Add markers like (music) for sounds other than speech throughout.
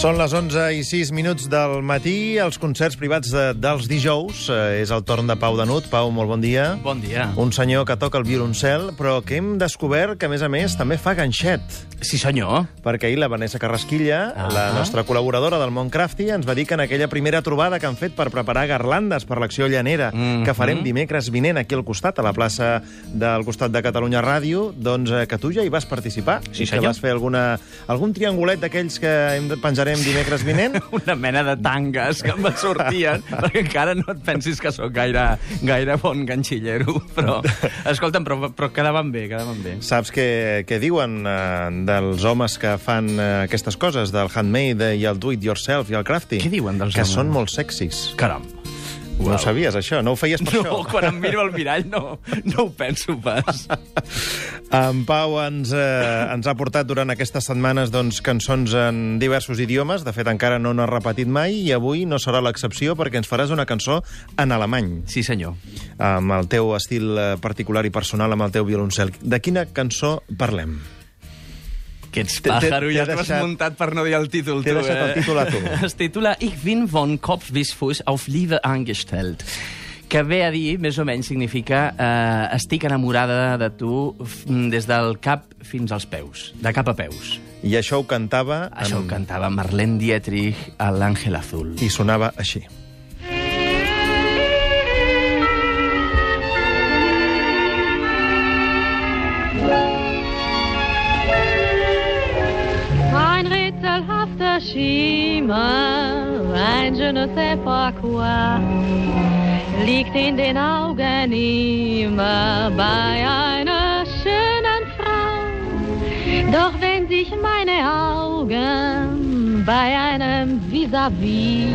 Són les 11 i 6 minuts del matí. Els concerts privats de, dels dijous. Eh, és el torn de Pau Danut. Pau, molt bon dia. Bon dia. Un senyor que toca el violoncel, però que hem descobert que, a més a més, també fa ganxet. Sí, senyor. Perquè ahir la Vanessa Carrasquilla, Ah. la nostra col·laboradora del món Crafty, ens va dir que en aquella primera trobada que han fet per preparar garlandes per l'acció llanera, Mhm. que farem dimecres vinent aquí al costat, a la plaça del costat de Catalunya Ràdio, doncs eh, que tu ja hi vas participar. Sí, I que senyor. vas fer alguna, algun triangulet d'aquells que hem de, penjarem dimecres vinent. (laughs) Una mena de tangues que em sortien, (laughs) perquè encara no et pensis que sóc gaire, gaire bon ganxillero, però, escolta'm, però, però quedaven bé, quedaven bé. Saps què, què diuen eh, dels homes que fan eh, aquestes coses, del handmade i el do-it-yourself i el crafty? Què diuen dels que homes? són molt sexis. Caram. No ho sabies, això? No ho feies per No, això? quan em miro al mirall no, no ho penso pas. (laughs) En Pau ens, eh, ens ha portat durant aquestes setmanes doncs, cançons en diversos idiomes. De fet, encara no n'ha repetit mai i avui no serà l'excepció perquè ens faràs una cançó en alemany, Sí, senyor. amb el teu estil eh, particular i personal, amb el teu violoncel. De quina cançó parlem? Que ets pàjaro, ja t'ho has muntat per no dir el títol, t'he deixat el eh? títol a tu. (laughs) Es titula Ich bin von Kopf bis Fuß auf Liebe angestellt que ve a dir, més o menys, significa eh, estic enamorada de tu f- des del cap fins als peus, de cap a peus. I això ho cantava... Això ho en... cantava Marlene Dietrich a l'Àngel Azul. I sonava així. Rätselhafter Schimmer, ein je ne sais pas quoi, liegt in den Augen immer bei einer schönen Frau. Doch wenn sich meine Augen bei einem vis-à-vis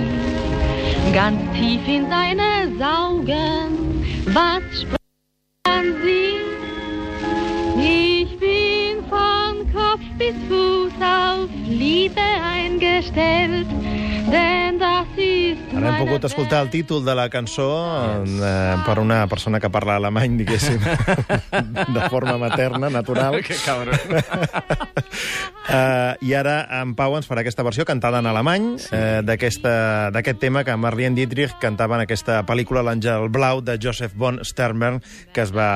ganz tief in seine saugen, was sprechen sie? Ich bin von Kopf bis Fuß auf Liebe eingestellt, denn das ist Ara hem pogut escoltar el títol de la cançó eh, per una persona que parla alemany, diguéssim, (laughs) de forma materna, natural. (laughs) Que cabron. (laughs) Uh, I ara en Pau ens farà aquesta versió cantada en alemany eh, d'aquesta- d'aquest tema que Marlene Dietrich cantava en aquesta pel·lícula L'Àngel Blau de Joseph von Sternberg que es va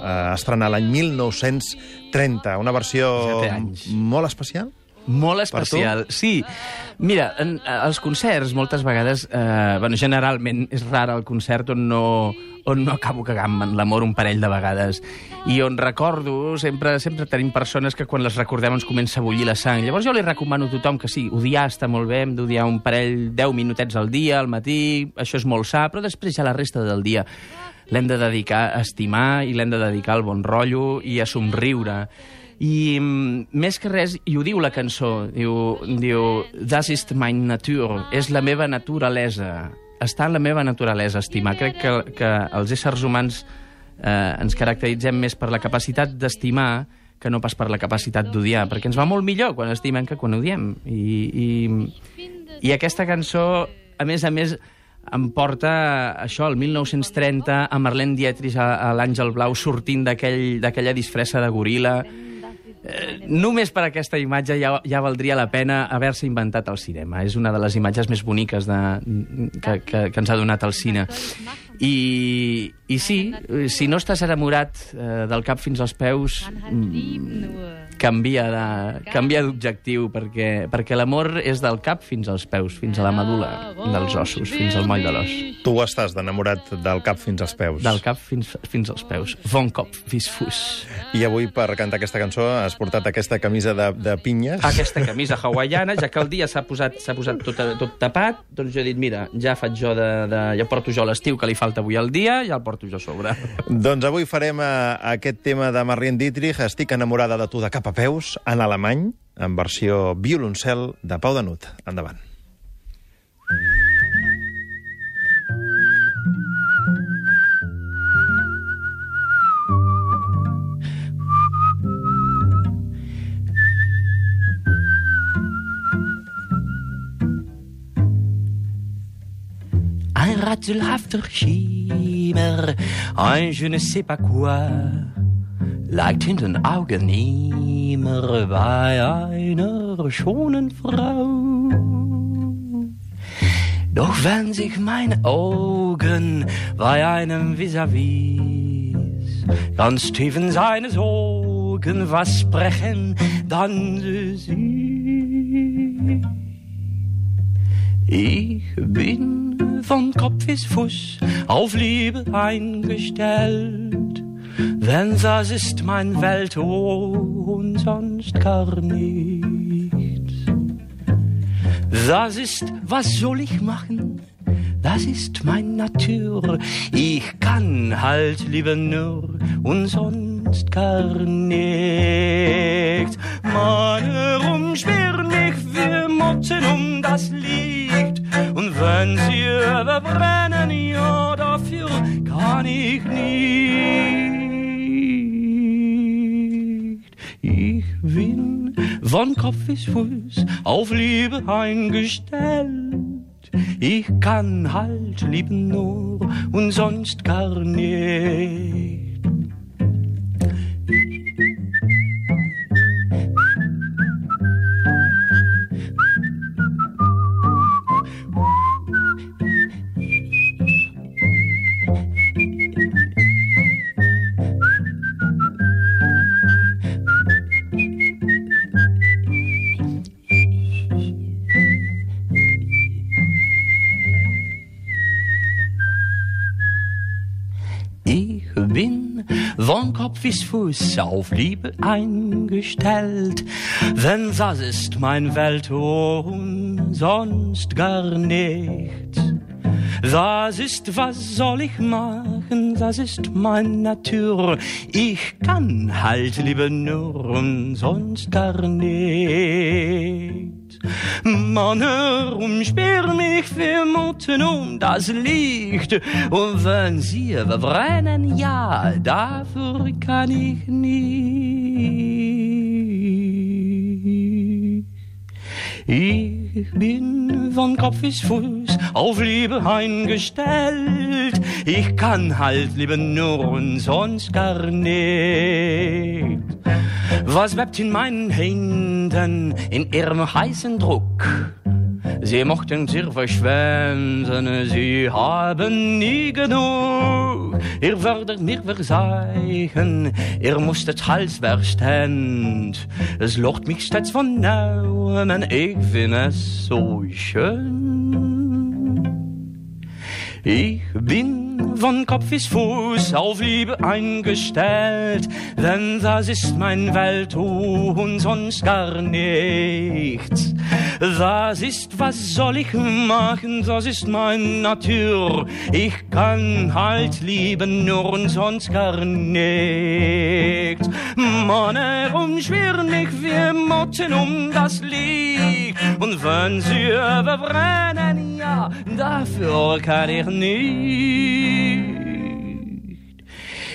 uh, estrenar l'any 1930. Una versió 17 anys. molt especial? Molt especial, sí. Mira, en, als concerts moltes vegades, eh, bueno, generalment és rar el concert on no, on no acabo cagant en l'amor un parell de vegades i on recordo, sempre sempre tenim persones que quan les recordem ens comença a bullir la sang. Llavors jo li recomano a tothom que sí, odiar està molt bé, hem d'odiar un parell, 10 minutets al dia, al matí, això és molt sa, però després ja la resta del dia l'hem de dedicar a estimar i l'hem de dedicar al bon rotllo i a somriure. I mm, més que res, i ho diu la cançó, diu, diu Das ist mein Natur, és la meva naturalesa. Està en la meva naturalesa, estimar. Crec que, que els éssers humans eh, ens caracteritzem més per la capacitat d'estimar que no pas per la capacitat d'odiar, perquè ens va molt millor quan estimem que quan odiem. I, i, i aquesta cançó, a més a més, em porta això, el 1930, a Marlene Dietrich, a, a l'Àngel Blau, sortint d'aquell- d'aquella disfressa de goril·la. Eh, només per aquesta imatge ja, ja valdria la pena haver-se inventat el cinema. És una de les imatges més boniques de, que, que, que ens ha donat el cine. I, I sí, si no estàs enamorat eh, del cap fins als peus, mm, canvia de- canvia d'objectiu, perquè, perquè l'amor és del cap fins als peus, fins a la medula dels ossos, fins al moll de l'os. Tu estàs d'enamorat del cap fins als peus. Del cap fins, fins als peus. Von Kopf bis Fuß. I avui, per cantar aquesta cançó, has portat aquesta camisa de, de pinyes. Aquesta camisa hawaiana, ja que el dia s'ha posat, s'ha posat tot, tot tapat, doncs jo he dit, mira, ja faig jo de... de ja porto jo l'estiu que li falta avui al dia, ja el porto jo a sobre. (laughs) Doncs avui farem uh, aquest tema de Marlene Dietrich, Estic enamorada de tu de cap a peus, en alemany, en versió violoncel de Pau Danut. Endavant. Ein rätselhafter Schimmer, ein je ne sais pas quoi, lag in den Augen immer bei einer schonen Frau. Doch wenn sich meine Augen bei einem vis-à-vis ganz tief in seines Augen was sprechen, dann sie. Ich bin von Kopf bis Fuß auf Liebe eingestellt, denn das ist mein Welt und sonst gar nichts. Das ist, was soll ich machen? Das ist mein Natur. Ich kann halt lieber nur und sonst gar nichts. Meine rumschwirren mich wie Motten um das Licht. Überbrennen, ja, dafür kann ich nicht. Ich bin von Kopf bis Fuß auf Liebe eingestellt. Ich kann halt lieben nur und sonst gar nicht. Bin von Kopf bis Fuß auf Liebe eingestellt, denn das ist mein Welt und sonst gar nichts. Das ist, was soll ich machen, das ist meine Natur. Ich kann halt lieber nur sonst gar nichts. Mann umsperr mich für Motten um das Licht. Und wenn sie verbrennen, ja, dafür kann ich nicht. Ich bin von Kopf bis Fuß auf Liebe eingestellt. Ich kann halt lieber nur und sonst gar nicht. Was webt in meinen Händen in ihrem heißen Druck? Sie mochten sich verschwenden, sie haben nie genug. Ihr werdet mir verzeihen, ihr musstet Hals verständ. Es locht mich stets von neuem, ich finde es so schön. Ich bin von Kopf bis Fuß auf Liebe eingestellt, denn das ist mein Welt und sonst gar nichts. Das ist, was soll ich machen, das ist mein Natur. Ich kann halt lieben, nur und sonst gar nichts. Mann, umschwirren mich wie Motten um das Licht. Und wenn sie überbrennen, ja, dafür kann ich nicht.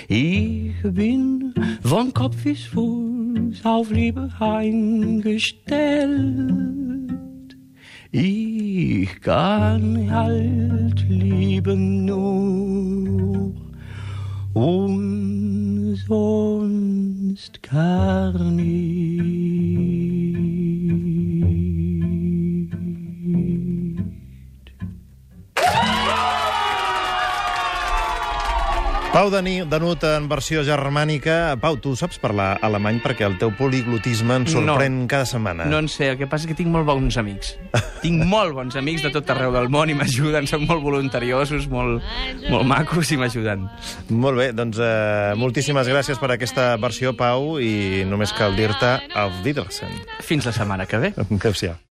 Ich bin von Kopf bis Fuß auf Liebe eingestellt. Ich kann halt lieben nur und sonst gar nicht. Pau Dani, Danut en versió germànica. Pau, tu saps parlar alemany perquè el teu poliglotisme ens sorprèn No. cada setmana. No en sé, el que passa és que tinc molt bons amics. tinc molt bons amics de tot arreu del món i m'ajuden, són molt voluntariosos, molt, molt macos i m'ajuden. Molt bé, doncs eh, moltíssimes gràcies per aquesta versió, Pau, i només cal dir-te auf Wiedersehen. Fins la setmana que ve. Adéu-siau.